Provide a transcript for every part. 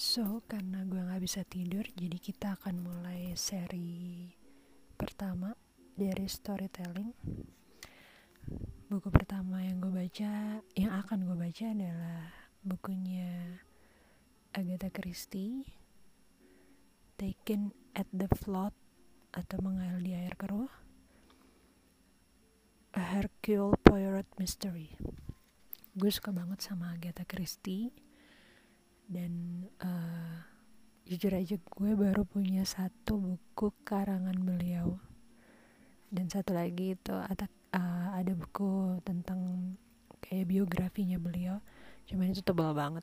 So, karena gue gak bisa tidur, jadi kita akan mulai seri pertama dari storytelling. Buku pertama yang gue baca, yang akan gue baca adalah bukunya Agatha Christie, Taken at the Flood atau Mengail di Air Keruh, A Hercule Poirot Mystery. Gue suka banget sama Agatha Christie dan uh, jujur aja gue baru punya satu buku karangan beliau. Dan satu lagi itu ada uh, ada buku tentang kayak biografinya beliau. Cuman itu tebal banget.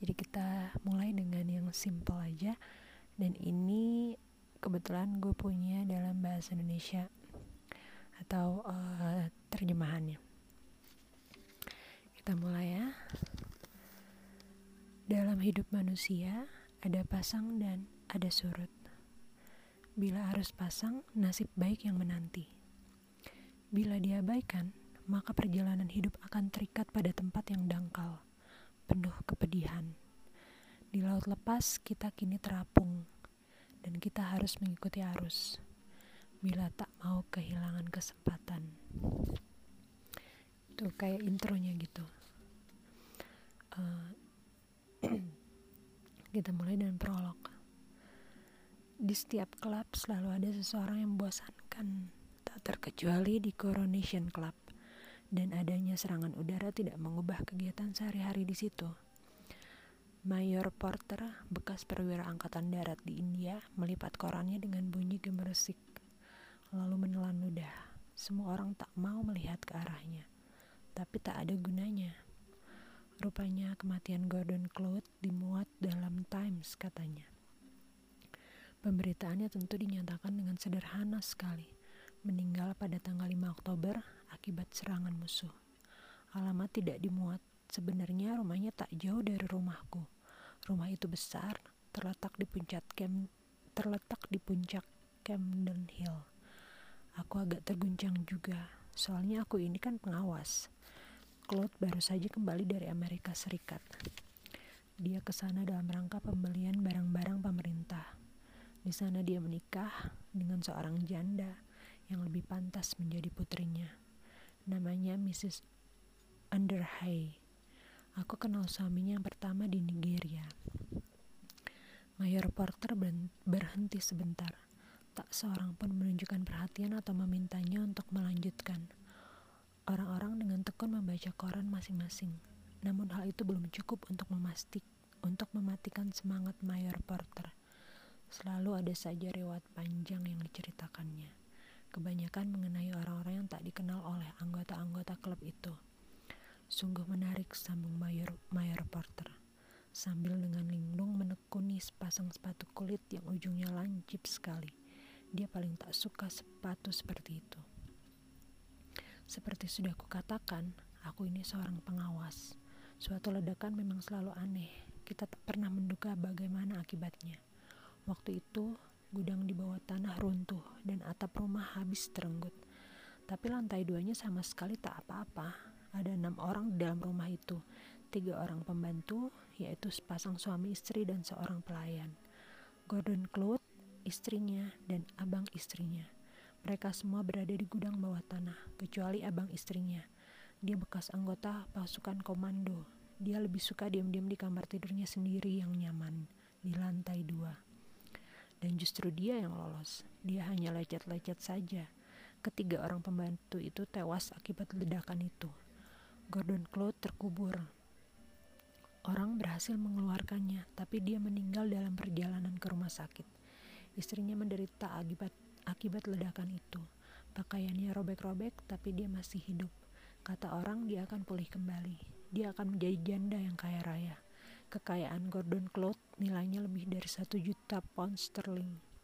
Jadi kita mulai dengan yang simple aja. Dan ini kebetulan gue punya dalam bahasa Indonesia atau uh, terjemahannya. Kita mulai ya dalam hidup manusia, ada pasang dan ada surut. Bila harus pasang, nasib baik yang menanti. Bila diabaikan, maka perjalanan hidup akan terikat pada tempat yang dangkal, penuh kepedihan. Di laut lepas, kita kini terapung, dan kita harus mengikuti arus. Bila tak mau kehilangan kesempatan, itu kayak intronya gitu. Uh, kita mulai dengan prolog. Di setiap klub selalu ada seseorang yang membosankan, tak terkecuali di Coronation Club. Dan adanya serangan udara tidak mengubah kegiatan sehari-hari di situ. Mayor Porter, bekas perwira angkatan darat di India, melipat korannya dengan bunyi gemeresik, lalu menelan ludah. Semua orang tak mau melihat ke arahnya, tapi tak ada gunanya. Rupanya kematian Gordon Cloud dimuat dalam Times katanya. Pemberitaannya tentu dinyatakan dengan sederhana sekali. Meninggal pada tanggal 5 Oktober akibat serangan musuh. Alamat tidak dimuat. Sebenarnya rumahnya tak jauh dari rumahku. Rumah itu besar, terletak di puncak Cam terletak di puncak Camden Hill. Aku agak terguncang juga, soalnya aku ini kan pengawas Claude baru saja kembali dari Amerika Serikat. Dia ke sana dalam rangka pembelian barang-barang pemerintah. Di sana dia menikah dengan seorang janda yang lebih pantas menjadi putrinya. Namanya Mrs. Underhay. Aku kenal suaminya yang pertama di Nigeria. Mayor Porter berhenti sebentar. Tak seorang pun menunjukkan perhatian atau memintanya untuk melanjutkan. Orang-orang dengan tekun membaca koran masing-masing. Namun hal itu belum cukup untuk memastik, untuk mematikan semangat Mayor Porter. Selalu ada saja rewat panjang yang diceritakannya. Kebanyakan mengenai orang-orang yang tak dikenal oleh anggota-anggota klub itu. Sungguh menarik sambung Mayor, Mayor Porter. Sambil dengan linglung menekuni sepasang sepatu kulit yang ujungnya lancip sekali. Dia paling tak suka sepatu seperti itu. Seperti sudah kukatakan, aku ini seorang pengawas. Suatu ledakan memang selalu aneh. Kita tak pernah menduga bagaimana akibatnya. Waktu itu, gudang di bawah tanah runtuh dan atap rumah habis terenggut. Tapi lantai duanya sama sekali tak apa-apa. Ada enam orang di dalam rumah itu. Tiga orang pembantu, yaitu sepasang suami istri dan seorang pelayan. Gordon Cloud, istrinya, dan abang istrinya. Mereka semua berada di gudang bawah tanah, kecuali abang istrinya. Dia bekas anggota pasukan komando. Dia lebih suka diam-diam di kamar tidurnya sendiri yang nyaman, di lantai dua. Dan justru dia yang lolos. Dia hanya lecet-lecet saja. Ketiga orang pembantu itu tewas akibat ledakan itu. Gordon Cloud terkubur. Orang berhasil mengeluarkannya, tapi dia meninggal dalam perjalanan ke rumah sakit. Istrinya menderita akibat akibat ledakan itu. Pakaiannya robek-robek, tapi dia masih hidup. Kata orang, dia akan pulih kembali. Dia akan menjadi janda yang kaya raya. Kekayaan Gordon Cloud nilainya lebih dari satu juta pound sterling.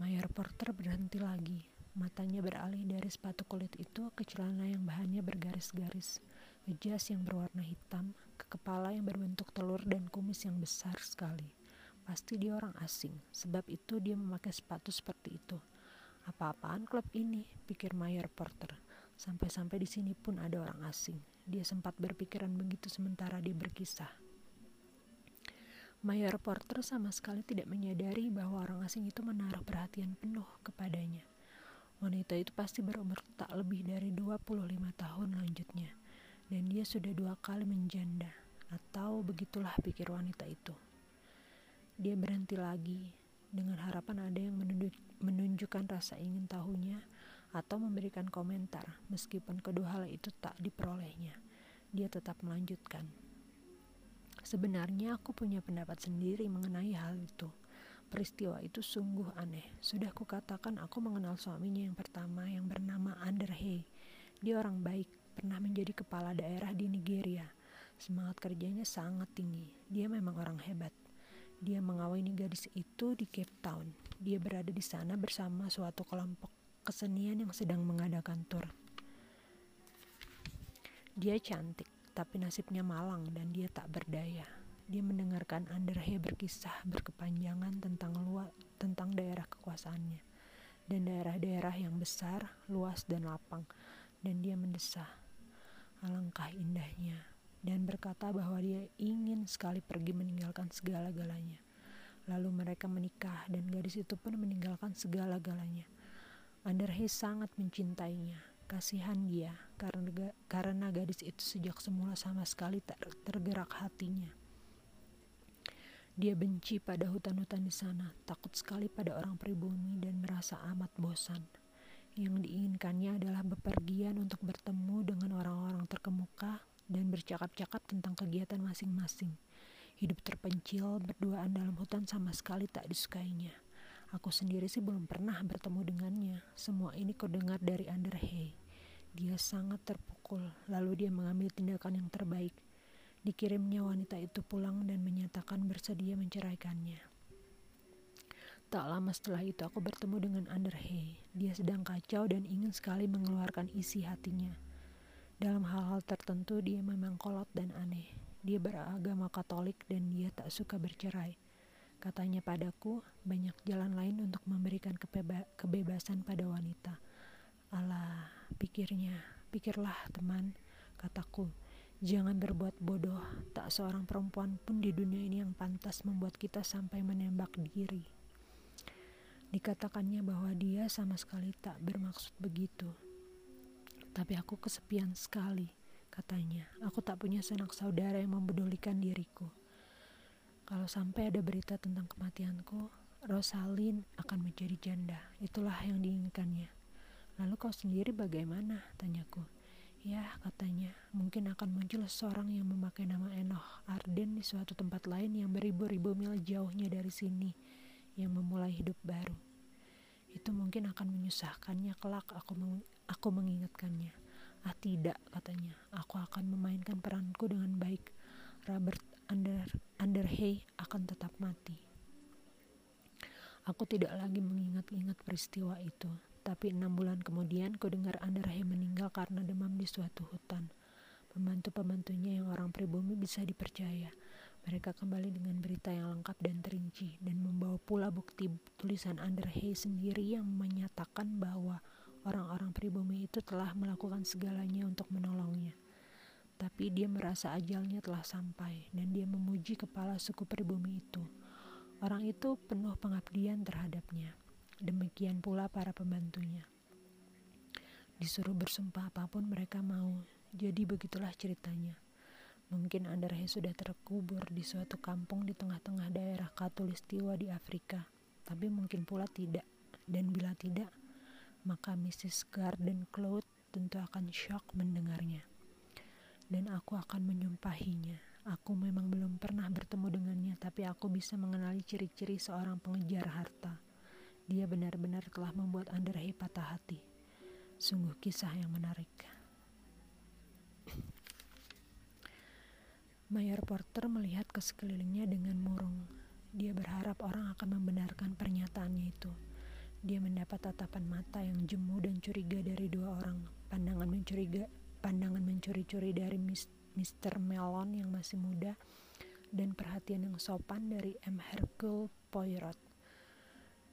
Mayor Porter berhenti lagi. Matanya beralih dari sepatu kulit itu ke celana yang bahannya bergaris-garis, ke yang berwarna hitam, ke kepala yang berbentuk telur dan kumis yang besar sekali. Pasti dia orang asing, sebab itu dia memakai sepatu seperti itu. Apa-apaan klub ini, pikir Mayor Porter. Sampai-sampai di sini pun ada orang asing. Dia sempat berpikiran begitu sementara dia berkisah. Mayor Porter sama sekali tidak menyadari bahwa orang asing itu menaruh perhatian penuh kepadanya. Wanita itu pasti berumur tak lebih dari 25 tahun lanjutnya, dan dia sudah dua kali menjanda, atau begitulah pikir wanita itu. Dia berhenti lagi, dengan harapan ada yang menunjukkan rasa ingin tahunya atau memberikan komentar, meskipun kedua hal itu tak diperolehnya. Dia tetap melanjutkan. Sebenarnya aku punya pendapat sendiri mengenai hal itu. Peristiwa itu sungguh aneh. Sudah kukatakan aku mengenal suaminya yang pertama yang bernama Underhay. Dia orang baik, pernah menjadi kepala daerah di Nigeria. Semangat kerjanya sangat tinggi. Dia memang orang hebat. Dia mengawini gadis itu di Cape Town. Dia berada di sana bersama suatu kelompok kesenian yang sedang mengadakan tur. Dia cantik, tapi nasibnya malang dan dia tak berdaya. Dia mendengarkan Underhay berkisah berkepanjangan tentang luas tentang daerah kekuasaannya dan daerah-daerah yang besar, luas dan lapang dan dia mendesah. Alangkah indahnya dan berkata bahwa dia ingin sekali pergi meninggalkan segala-galanya. Lalu mereka menikah dan gadis itu pun meninggalkan segala-galanya. Underhay sangat mencintainya Kasihan dia karena, karena gadis itu sejak semula sama sekali tak tergerak hatinya. Dia benci pada hutan-hutan di sana, takut sekali pada orang pribumi dan merasa amat bosan. Yang diinginkannya adalah bepergian untuk bertemu dengan orang-orang terkemuka dan bercakap-cakap tentang kegiatan masing-masing. Hidup terpencil berduaan dalam hutan sama sekali tak disukainya. Aku sendiri sih belum pernah bertemu dengannya. Semua ini kau dengar dari Underhay. Dia sangat terpukul, lalu dia mengambil tindakan yang terbaik. Dikirimnya wanita itu pulang dan menyatakan bersedia menceraikannya. Tak lama setelah itu aku bertemu dengan Underhay. Dia sedang kacau dan ingin sekali mengeluarkan isi hatinya. Dalam hal-hal tertentu dia memang kolot dan aneh. Dia beragama Katolik dan dia tak suka bercerai. Katanya padaku, banyak jalan lain untuk memberikan kebeba kebebasan pada wanita. Alah, pikirnya, pikirlah teman, kataku. Jangan berbuat bodoh, tak seorang perempuan pun di dunia ini yang pantas membuat kita sampai menembak diri. Dikatakannya bahwa dia sama sekali tak bermaksud begitu. Tapi aku kesepian sekali, katanya. Aku tak punya sanak saudara yang mempedulikan diriku. Kalau sampai ada berita tentang kematianku, Rosalind akan menjadi janda. Itulah yang diinginkannya. Lalu kau sendiri bagaimana? Tanyaku. Ya, katanya, mungkin akan muncul seorang yang memakai nama Enoch Arden di suatu tempat lain yang beribu-ribu mil jauhnya dari sini, yang memulai hidup baru. Itu mungkin akan menyusahkannya kelak aku aku mengingatkannya. Ah tidak, katanya, aku akan memainkan peranku dengan baik. Robert Under Underhay akan tetap mati. Aku tidak lagi mengingat-ingat peristiwa itu. Tapi enam bulan kemudian ku dengar Andarhe meninggal karena demam di suatu hutan. Pembantu-pembantunya yang orang pribumi bisa dipercaya. Mereka kembali dengan berita yang lengkap dan terinci dan membawa pula bukti tulisan Underhay sendiri yang menyatakan bahwa orang-orang pribumi itu telah melakukan segalanya untuk menolongnya. Tapi dia merasa ajalnya telah sampai dan dia memuji kepala suku pribumi itu. Orang itu penuh pengabdian terhadapnya. Demikian pula para pembantunya. Disuruh bersumpah apa pun mereka mau. Jadi begitulah ceritanya. Mungkin Andarhe sudah terkubur di suatu kampung di tengah-tengah daerah Katulistiwa di Afrika. Tapi mungkin pula tidak. Dan bila tidak, maka Mrs. Garden Cloud tentu akan shock mendengarnya. Dan aku akan menyumpahinya. Aku memang belum pernah bertemu dengannya, tapi aku bisa mengenali ciri-ciri seorang pengejar harta. Dia benar-benar telah membuat Underhay patah hati. Sungguh kisah yang menarik. Mayor Porter melihat ke sekelilingnya dengan murung. Dia berharap orang akan membenarkan pernyataannya itu. Dia mendapat tatapan mata yang jemu dan curiga dari dua orang. Pandangan mencuriga, pandangan mencuri-curi dari Mr. Melon yang masih muda dan perhatian yang sopan dari M. Hercule Poirot.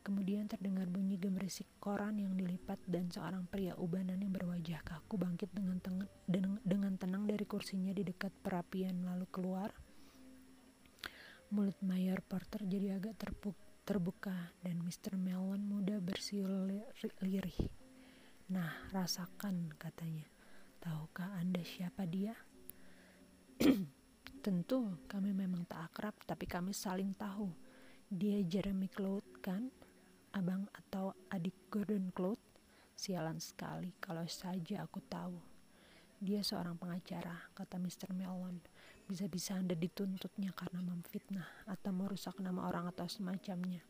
Kemudian terdengar bunyi gemerisik koran yang dilipat dan seorang pria ubanan yang berwajah kaku bangkit dengan, tenang, dengan tenang dari kursinya di dekat perapian lalu keluar. Mulut Mayor Porter jadi agak terbuka dan Mr. Mellon muda bersiul lirih. Nah, rasakan, katanya. Tahukah Anda siapa dia? Tentu, kami memang tak akrab, tapi kami saling tahu. Dia Jeremy Cloud, kan? Abang atau adik Gordon Cloud? Sialan sekali kalau saja aku tahu. Dia seorang pengacara, kata Mr. Mellon. Bisa-bisa Anda dituntutnya karena memfitnah atau merusak nama orang atau semacamnya.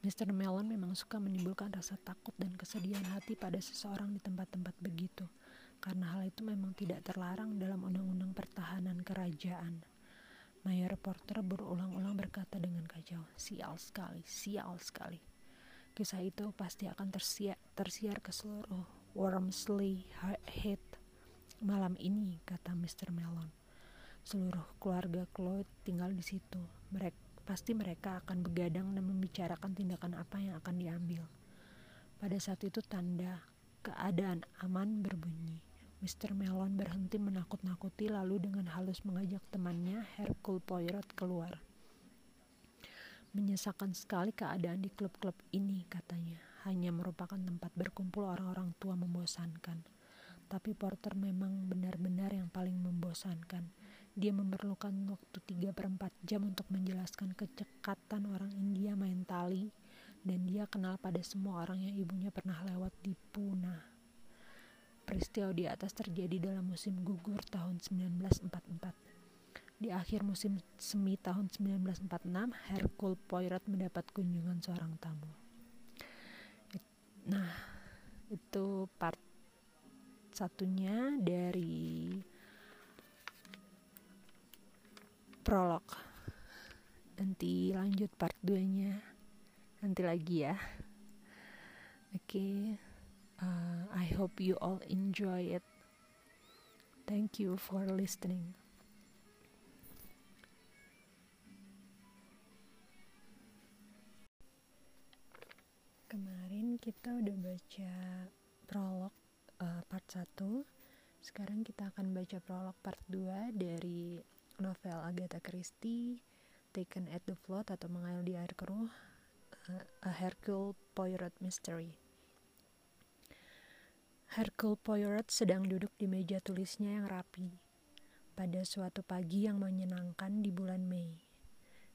Mr. Mellon memang suka menimbulkan rasa takut dan kesedihan hati pada seseorang di tempat-tempat begitu karena hal itu memang tidak terlarang dalam undang-undang pertahanan kerajaan. Mayor Porter berulang-ulang berkata dengan kacau, sial sekali, sial sekali. Kisah itu pasti akan tersiar, tersiar ke seluruh Wormsley Head malam ini, kata Mr. Mellon. Seluruh keluarga Cloyd tinggal di situ. Mereka, pasti mereka akan begadang dan membicarakan tindakan apa yang akan diambil. Pada saat itu tanda keadaan aman berbunyi. Mr. Melon berhenti menakut-nakuti lalu dengan halus mengajak temannya Hercule Poirot keluar. Menyesakan sekali keadaan di klub-klub ini, katanya. Hanya merupakan tempat berkumpul orang-orang tua membosankan. Tapi Porter memang benar-benar yang paling membosankan. Dia memerlukan waktu 3 per 4 jam untuk menjelaskan kecekatan orang India main tali, dan dia kenal pada semua orang yang ibunya pernah lewat di Pune. Peristiwa di atas terjadi dalam musim gugur tahun 1944. Di akhir musim semi tahun 1946, Hercule Poirot mendapat kunjungan seorang tamu. Nah, itu part satunya dari prolog. Nanti lanjut part 2-nya. Nanti lagi ya. Oke. Okay. Uh, I hope you all enjoy it. Thank you for listening. Kemarin kita udah baca prolog uh, part 1. Sekarang kita akan baca prolog part 2 dari novel Agatha Christie Taken at the Float atau Mengayal di Air Keruh uh, A Hercule Poirot Mystery. Hercule Poirot sedang duduk di meja tulisnya yang rapi pada suatu pagi yang menyenangkan di bulan Mei.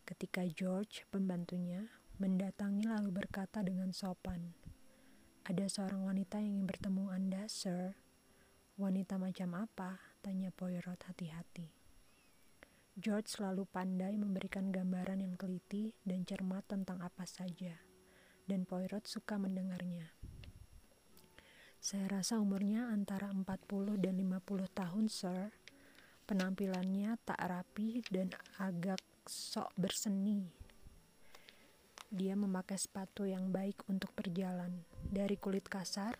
Ketika George, pembantunya, mendatangi lalu berkata dengan sopan, "Ada seorang wanita yang ingin bertemu Anda, Sir." "Wanita macam apa?" tanya Poirot hati-hati. George selalu pandai memberikan gambaran yang teliti dan cermat tentang apa saja, dan Poirot suka mendengarnya. Saya rasa umurnya antara 40 dan 50 tahun, sir. Penampilannya tak rapi dan agak sok berseni. Dia memakai sepatu yang baik untuk berjalan, dari kulit kasar,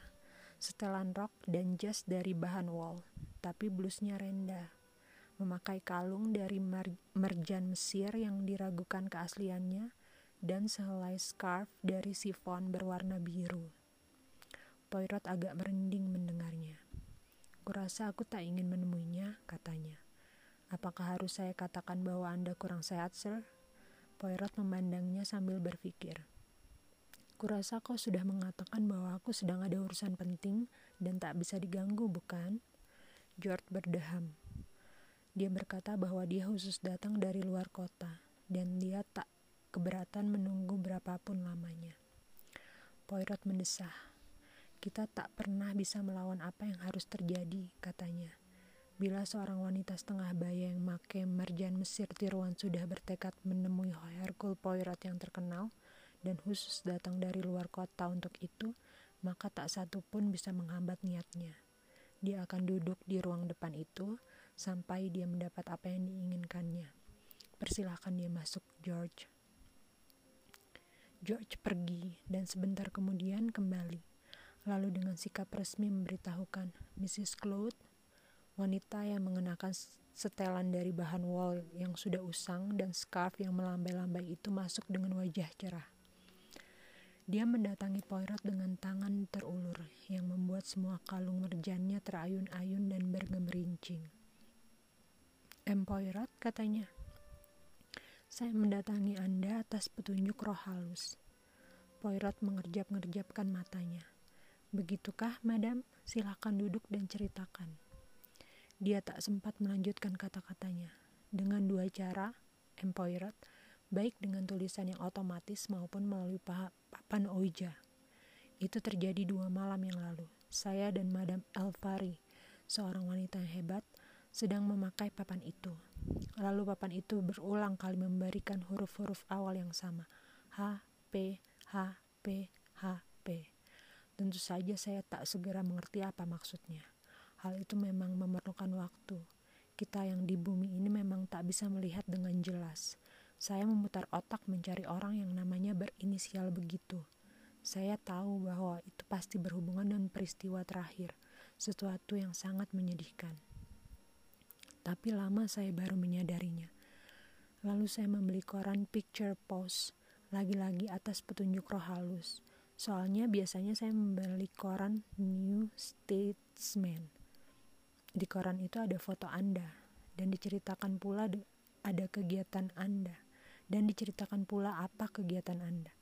setelan rok dan jas dari bahan wool, tapi blusnya rendah. Memakai kalung dari merjan Mesir yang diragukan keasliannya, dan sehelai scarf dari sifon berwarna biru. Poirot agak merinding mendengarnya. Kurasa aku tak ingin menemuinya, katanya. Apakah harus saya katakan bahwa Anda kurang sehat, Sir? Poirot memandangnya sambil berpikir. Kurasa kau sudah mengatakan bahwa aku sedang ada urusan penting dan tak bisa diganggu, bukan? George berdeham. Dia berkata bahwa dia khusus datang dari luar kota dan dia tak keberatan menunggu berapapun lamanya. Poirot mendesah. Kita tak pernah bisa melawan apa yang harus terjadi, katanya. Bila seorang wanita setengah baya yang make marjan Mesir tiruan sudah bertekad menemui Hercule Poirot yang terkenal dan khusus datang dari luar kota untuk itu, maka tak satu pun bisa menghambat niatnya. Dia akan duduk di ruang depan itu sampai dia mendapat apa yang diinginkannya. Persilahkan dia masuk, George. George pergi dan sebentar kemudian kembali lalu dengan sikap resmi memberitahukan Mrs. Cloud, wanita yang mengenakan setelan dari bahan wool yang sudah usang dan scarf yang melambai-lambai itu masuk dengan wajah cerah. Dia mendatangi Poirot dengan tangan terulur yang membuat semua kalung merjannya terayun-ayun dan bergemerincing. M. Poirot, katanya. Saya mendatangi Anda atas petunjuk roh halus. Poirot mengerjap-ngerjapkan matanya. Begitukah, madam? Silahkan duduk dan ceritakan. Dia tak sempat melanjutkan kata-katanya. Dengan dua cara, M. Poirot, baik dengan tulisan yang otomatis maupun melalui papan Ouija. Itu terjadi dua malam yang lalu. Saya dan Madam Elvari, seorang wanita yang hebat, sedang memakai papan itu. Lalu papan itu berulang kali memberikan huruf-huruf awal yang sama. H, P, H, P, H, P. Tentu saja saya tak segera mengerti apa maksudnya. Hal itu memang memerlukan waktu. Kita yang di bumi ini memang tak bisa melihat dengan jelas. Saya memutar otak mencari orang yang namanya berinisial begitu. Saya tahu bahwa itu pasti berhubungan dengan peristiwa terakhir, sesuatu yang sangat menyedihkan tapi lama saya baru menyadarinya. Lalu saya membeli koran Picture Post, lagi-lagi atas petunjuk roh halus. Soalnya biasanya saya membeli koran New Statesman. Di koran itu ada foto Anda, dan diceritakan pula ada kegiatan Anda, dan diceritakan pula apa kegiatan Anda.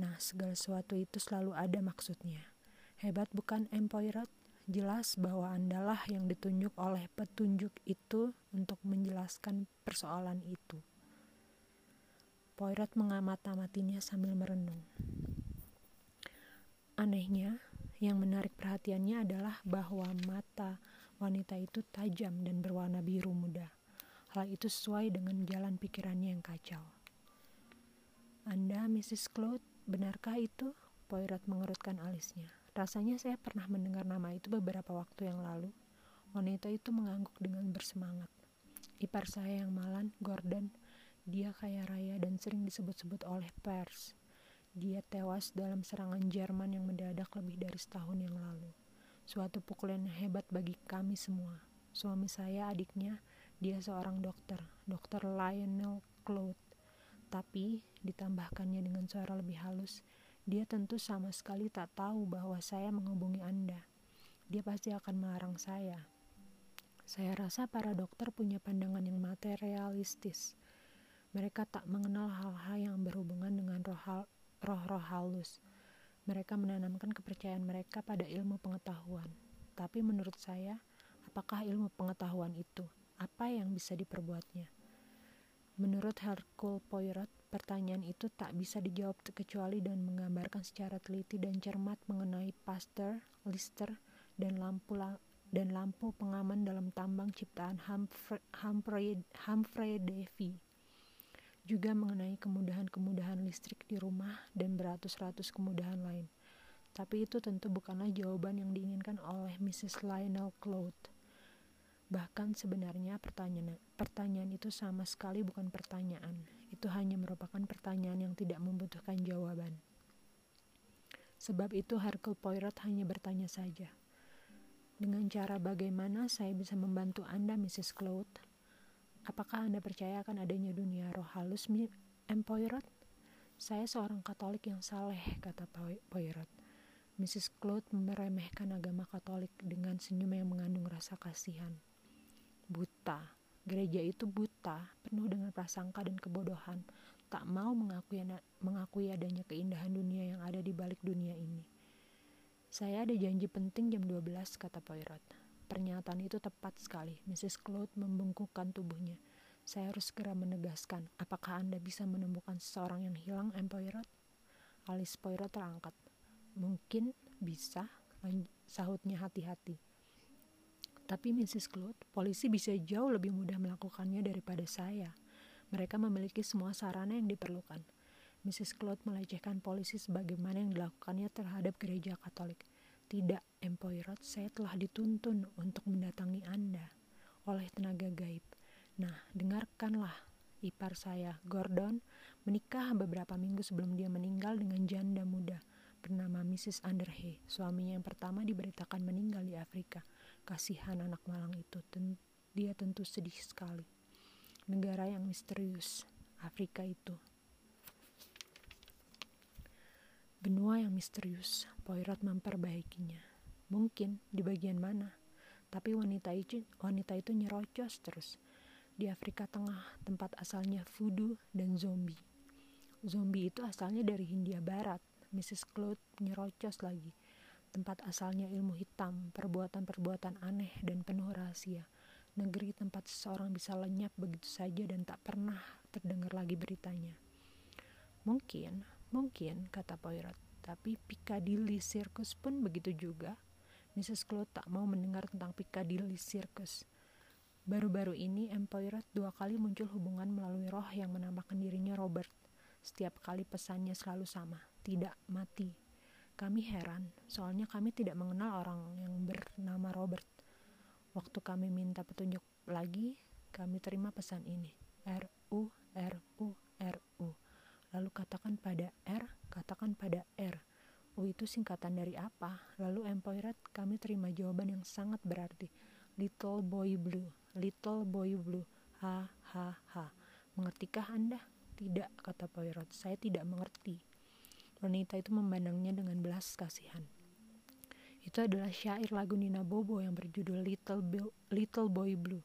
Nah, segala sesuatu itu selalu ada maksudnya. Hebat bukan Empoirot? Jelas bahwa Andalah yang ditunjuk oleh petunjuk itu untuk menjelaskan persoalan itu. Poirot mengamat-amatinya sambil merenung. Anehnya, yang menarik perhatiannya adalah bahwa mata wanita itu tajam dan berwarna biru muda. Hal itu sesuai dengan jalan pikirannya yang kacau. Anda, Mrs. Claude, benarkah itu? Poirot mengerutkan alisnya. Rasanya saya pernah mendengar nama itu beberapa waktu yang lalu. Wanita itu mengangguk dengan bersemangat. Ipar saya yang malan, Gordon, dia kaya raya dan sering disebut-sebut oleh pers. Dia tewas dalam serangan Jerman yang mendadak lebih dari setahun yang lalu. Suatu pukulan yang hebat bagi kami semua. Suami saya, adiknya, dia seorang dokter, dokter Lionel Claude. Tapi, ditambahkannya dengan suara lebih halus, dia tentu sama sekali tak tahu bahwa saya menghubungi Anda. Dia pasti akan melarang saya. Saya rasa para dokter punya pandangan yang materialistis. Mereka tak mengenal hal-hal yang berhubungan dengan roh-roh halus. Mereka menanamkan kepercayaan mereka pada ilmu pengetahuan. Tapi menurut saya, apakah ilmu pengetahuan itu? Apa yang bisa diperbuatnya? Menurut Hercule Poirot, Pertanyaan itu tak bisa dijawab kecuali dan menggambarkan secara teliti dan cermat mengenai Pasteur, Lister, dan lampu dan lampu pengaman dalam tambang ciptaan Humphrey, Humphrey, Humphrey Davy. Juga mengenai kemudahan-kemudahan listrik di rumah dan beratus-ratus kemudahan lain. Tapi itu tentu bukanlah jawaban yang diinginkan oleh Mrs. Lionel Claude. Bahkan sebenarnya pertanyaan, pertanyaan itu sama sekali bukan pertanyaan, itu hanya merupakan pertanyaan yang tidak membutuhkan jawaban. Sebab itu Hercule Poirot hanya bertanya saja. Dengan cara bagaimana saya bisa membantu Anda, Mrs. Claude? Apakah Anda percaya akan adanya dunia roh halus, M. Poirot? Saya seorang Katolik yang saleh, kata Poirot. Mrs. Claude meremehkan agama Katolik dengan senyum yang mengandung rasa kasihan. Buta, Gereja itu buta, penuh dengan prasangka dan kebodohan, tak mau mengakui, mengakui adanya keindahan dunia yang ada di balik dunia ini. Saya ada janji penting jam 12, kata Poirot. Pernyataan itu tepat sekali. Mrs. Claude membungkukkan tubuhnya. Saya harus segera menegaskan, apakah Anda bisa menemukan seseorang yang hilang, M. Poirot? Alis Poirot terangkat. Mungkin bisa, sahutnya hati-hati. Tapi Mrs. Claude, polisi bisa jauh lebih mudah melakukannya daripada saya. Mereka memiliki semua sarana yang diperlukan. Mrs. Claude melecehkan polisi sebagaimana yang dilakukannya terhadap gereja Katolik. Tidak, Empoirot, saya telah dituntun untuk mendatangi Anda oleh tenaga gaib. Nah, dengarkanlah, ipar saya, Gordon, menikah beberapa minggu sebelum dia meninggal dengan janda muda bernama Mrs. Underhay. Suaminya yang pertama diberitakan meninggal di Afrika kasihan anak malang itu. Ten dia tentu sedih sekali. Negara yang misterius, Afrika itu. Benua yang misterius, Poirot memperbaikinya. Mungkin di bagian mana, tapi wanita itu, wanita itu nyerocos terus. di Afrika Tengah, tempat asalnya voodoo dan zombie. Zombie itu asalnya dari Hindia Barat, Mrs. Claude nyerocos lagi. Tempat asalnya ilmu hitam, perbuatan-perbuatan aneh dan penuh rahasia. Negeri tempat seseorang bisa lenyap begitu saja dan tak pernah terdengar lagi beritanya. Mungkin, mungkin, kata Poirot, tapi Piccadilly Circus pun begitu juga. Mrs. Claude tak mau mendengar tentang Piccadilly Circus. Baru-baru ini, Empoirot dua kali muncul hubungan melalui roh yang menambahkan dirinya Robert. Setiap kali pesannya selalu sama, tidak mati, kami heran, soalnya kami tidak mengenal orang yang bernama Robert. Waktu kami minta petunjuk lagi, kami terima pesan ini. R U R U R U. Lalu katakan pada R, katakan pada R. U itu singkatan dari apa? Lalu Empoirat kami terima jawaban yang sangat berarti. Little Boy Blue, Little Boy Blue. Ha ha ha. Mengertikah Anda? Tidak, kata Poirot. Saya tidak mengerti. Wanita itu memandangnya dengan belas kasihan. Itu adalah syair lagu Nina Bobo yang berjudul Little, Bo Little Boy Blue.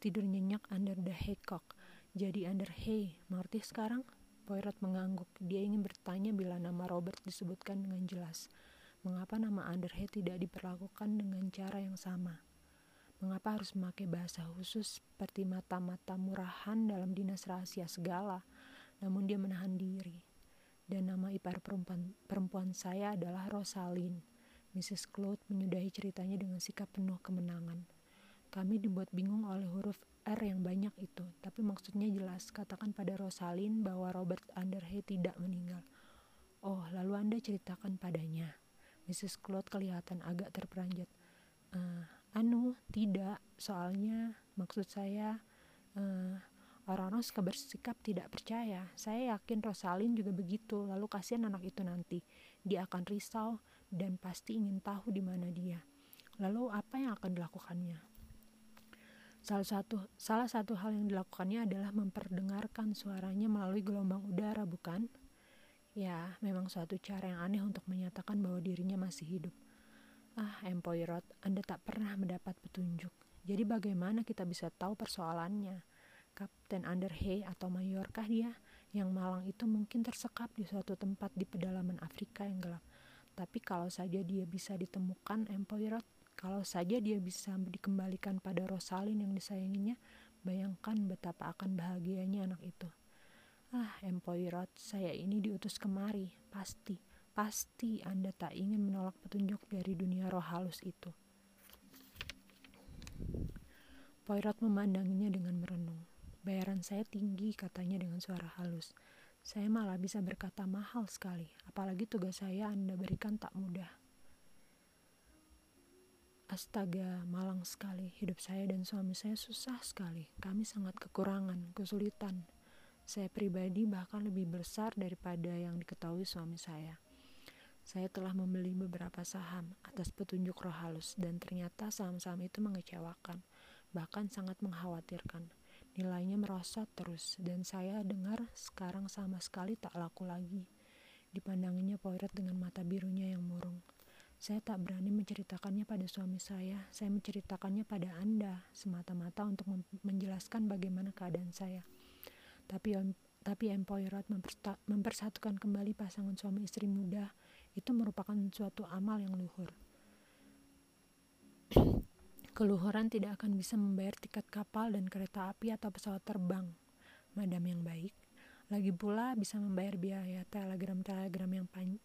Tidur nyenyak under the haycock. Jadi under hay, mengerti sekarang? Poirot mengangguk. Dia ingin bertanya bila nama Robert disebutkan dengan jelas. Mengapa nama under hay tidak diperlakukan dengan cara yang sama? Mengapa harus memakai bahasa khusus seperti mata-mata murahan dalam dinas rahasia segala? Namun dia menahan diri dan nama ipar perempuan, perempuan saya adalah Rosalind. Mrs. Claude menyudahi ceritanya dengan sikap penuh kemenangan. Kami dibuat bingung oleh huruf R yang banyak itu, tapi maksudnya jelas. Katakan pada Rosalind bahwa Robert Underhay tidak meninggal. Oh, lalu Anda ceritakan padanya. Mrs. Claude kelihatan agak terperanjat. Uh, anu, tidak. Soalnya maksud saya, uh, Orang-orang tidak percaya. Saya yakin Rosalin juga begitu. Lalu kasihan anak itu nanti. Dia akan risau dan pasti ingin tahu di mana dia. Lalu apa yang akan dilakukannya? Salah satu salah satu hal yang dilakukannya adalah memperdengarkan suaranya melalui gelombang udara, bukan? Ya, memang suatu cara yang aneh untuk menyatakan bahwa dirinya masih hidup. Ah, Empoirot, Anda tak pernah mendapat petunjuk. Jadi bagaimana kita bisa tahu persoalannya? Kapten Underhay atau Mayorkah dia? Yang malang itu mungkin tersekap di suatu tempat di pedalaman Afrika yang gelap. Tapi kalau saja dia bisa ditemukan Empoirot, kalau saja dia bisa dikembalikan pada Rosalin yang disayanginya, bayangkan betapa akan bahagianya anak itu. Ah, Empoirot, saya ini diutus kemari, pasti, pasti Anda tak ingin menolak petunjuk dari dunia roh halus itu. Poirot memandanginya dengan merenung. Bayaran saya tinggi, katanya dengan suara halus. Saya malah bisa berkata mahal sekali, apalagi tugas saya Anda berikan tak mudah. Astaga, malang sekali. Hidup saya dan suami saya susah sekali. Kami sangat kekurangan, kesulitan. Saya pribadi bahkan lebih besar daripada yang diketahui suami saya. Saya telah membeli beberapa saham atas petunjuk roh halus dan ternyata saham-saham itu mengecewakan, bahkan sangat mengkhawatirkan. Nilainya merosot terus, dan saya dengar sekarang sama sekali tak laku lagi. Dipandanginya Poirot dengan mata birunya yang murung. Saya tak berani menceritakannya pada suami saya. Saya menceritakannya pada Anda, semata-mata untuk menjelaskan bagaimana keadaan saya. Tapi tapi Empoirot mempersatukan kembali pasangan suami istri muda itu merupakan suatu amal yang luhur. Keluhuran tidak akan bisa membayar tiket kapal dan kereta api atau pesawat terbang. Madam yang baik, lagi pula bisa membayar biaya telegram-telegram yang panjang.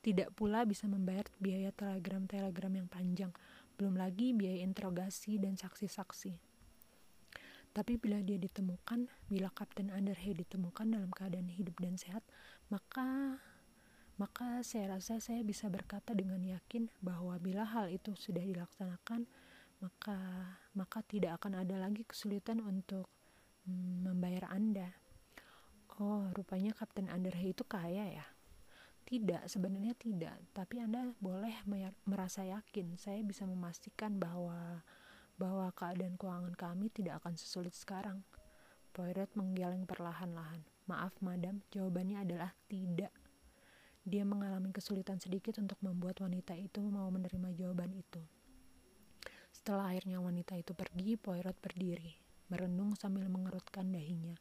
Tidak pula bisa membayar biaya telegram-telegram yang panjang, belum lagi biaya interogasi dan saksi-saksi. Tapi bila dia ditemukan, bila Kapten Underhay ditemukan dalam keadaan hidup dan sehat, maka maka saya rasa saya bisa berkata dengan yakin bahwa bila hal itu sudah dilaksanakan, maka maka tidak akan ada lagi kesulitan untuk mm, membayar Anda. Oh, rupanya Kapten Underhay itu kaya ya? Tidak, sebenarnya tidak. Tapi Anda boleh merasa yakin. Saya bisa memastikan bahwa bahwa keadaan keuangan kami tidak akan sesulit sekarang. Poirot menggeleng perlahan-lahan. Maaf, madam, jawabannya adalah tidak. Dia mengalami kesulitan sedikit untuk membuat wanita itu mau menerima jawaban itu. Setelah akhirnya wanita itu pergi, Poirot berdiri. merenung sambil mengerutkan dahinya.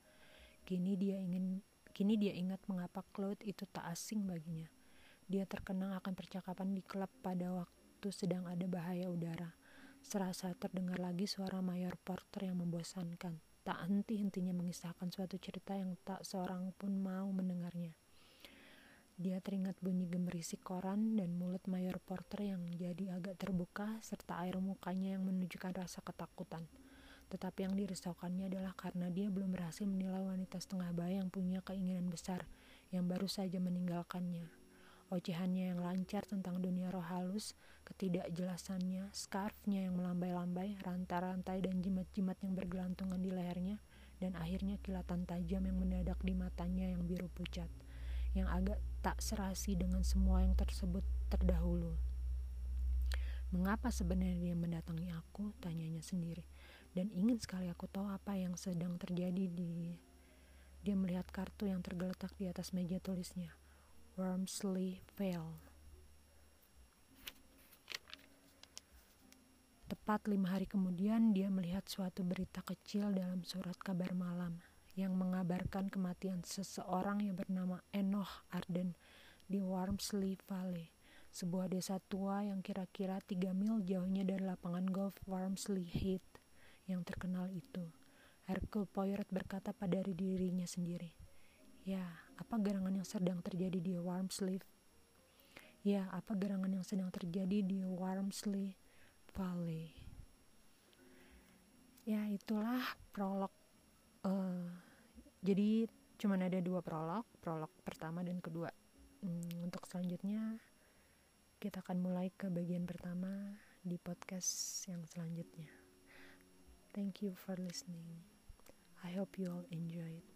Kini dia ingin kini dia ingat mengapa Claude itu tak asing baginya. Dia terkenang akan percakapan di klub pada waktu sedang ada bahaya udara. Serasa terdengar lagi suara Mayor Porter yang membosankan. Tak henti-hentinya mengisahkan suatu cerita yang tak seorang pun mau mendengarnya. Dia teringat bunyi gemerisik koran dan mulut Mayor Porter yang jadi agak terbuka serta air mukanya yang menunjukkan rasa ketakutan. Tetapi yang dirisaukannya adalah karena dia belum berhasil menilai wanita setengah bayi yang punya keinginan besar yang baru saja meninggalkannya. Ocehannya yang lancar tentang dunia roh halus, ketidakjelasannya, scarfnya yang melambai-lambai, rantai-rantai dan jimat-jimat yang bergelantungan di lehernya, dan akhirnya kilatan tajam yang mendadak di matanya yang biru pucat, yang agak tak serasi dengan semua yang tersebut terdahulu. Mengapa sebenarnya dia mendatangi aku? Tanyanya sendiri. Dan ingin sekali aku tahu apa yang sedang terjadi di... Dia melihat kartu yang tergeletak di atas meja tulisnya. Wormsley Vale. Tepat lima hari kemudian, dia melihat suatu berita kecil dalam surat kabar malam yang mengabarkan kematian seseorang yang bernama Enoch Arden di Wormsley Valley, sebuah desa tua yang kira-kira tiga mil jauhnya dari lapangan golf Wormsley Heath yang terkenal itu. Hercule Poirot berkata pada dirinya sendiri, Ya, apa gerangan yang sedang terjadi di Wormsley? Ya, apa gerangan yang sedang terjadi di Wormsley Valley? Ya, itulah prolog. Uh, jadi cuman ada dua prolog, prolog pertama dan kedua. Hmm, untuk selanjutnya kita akan mulai ke bagian pertama di podcast yang selanjutnya. Thank you for listening. I hope you all enjoy it.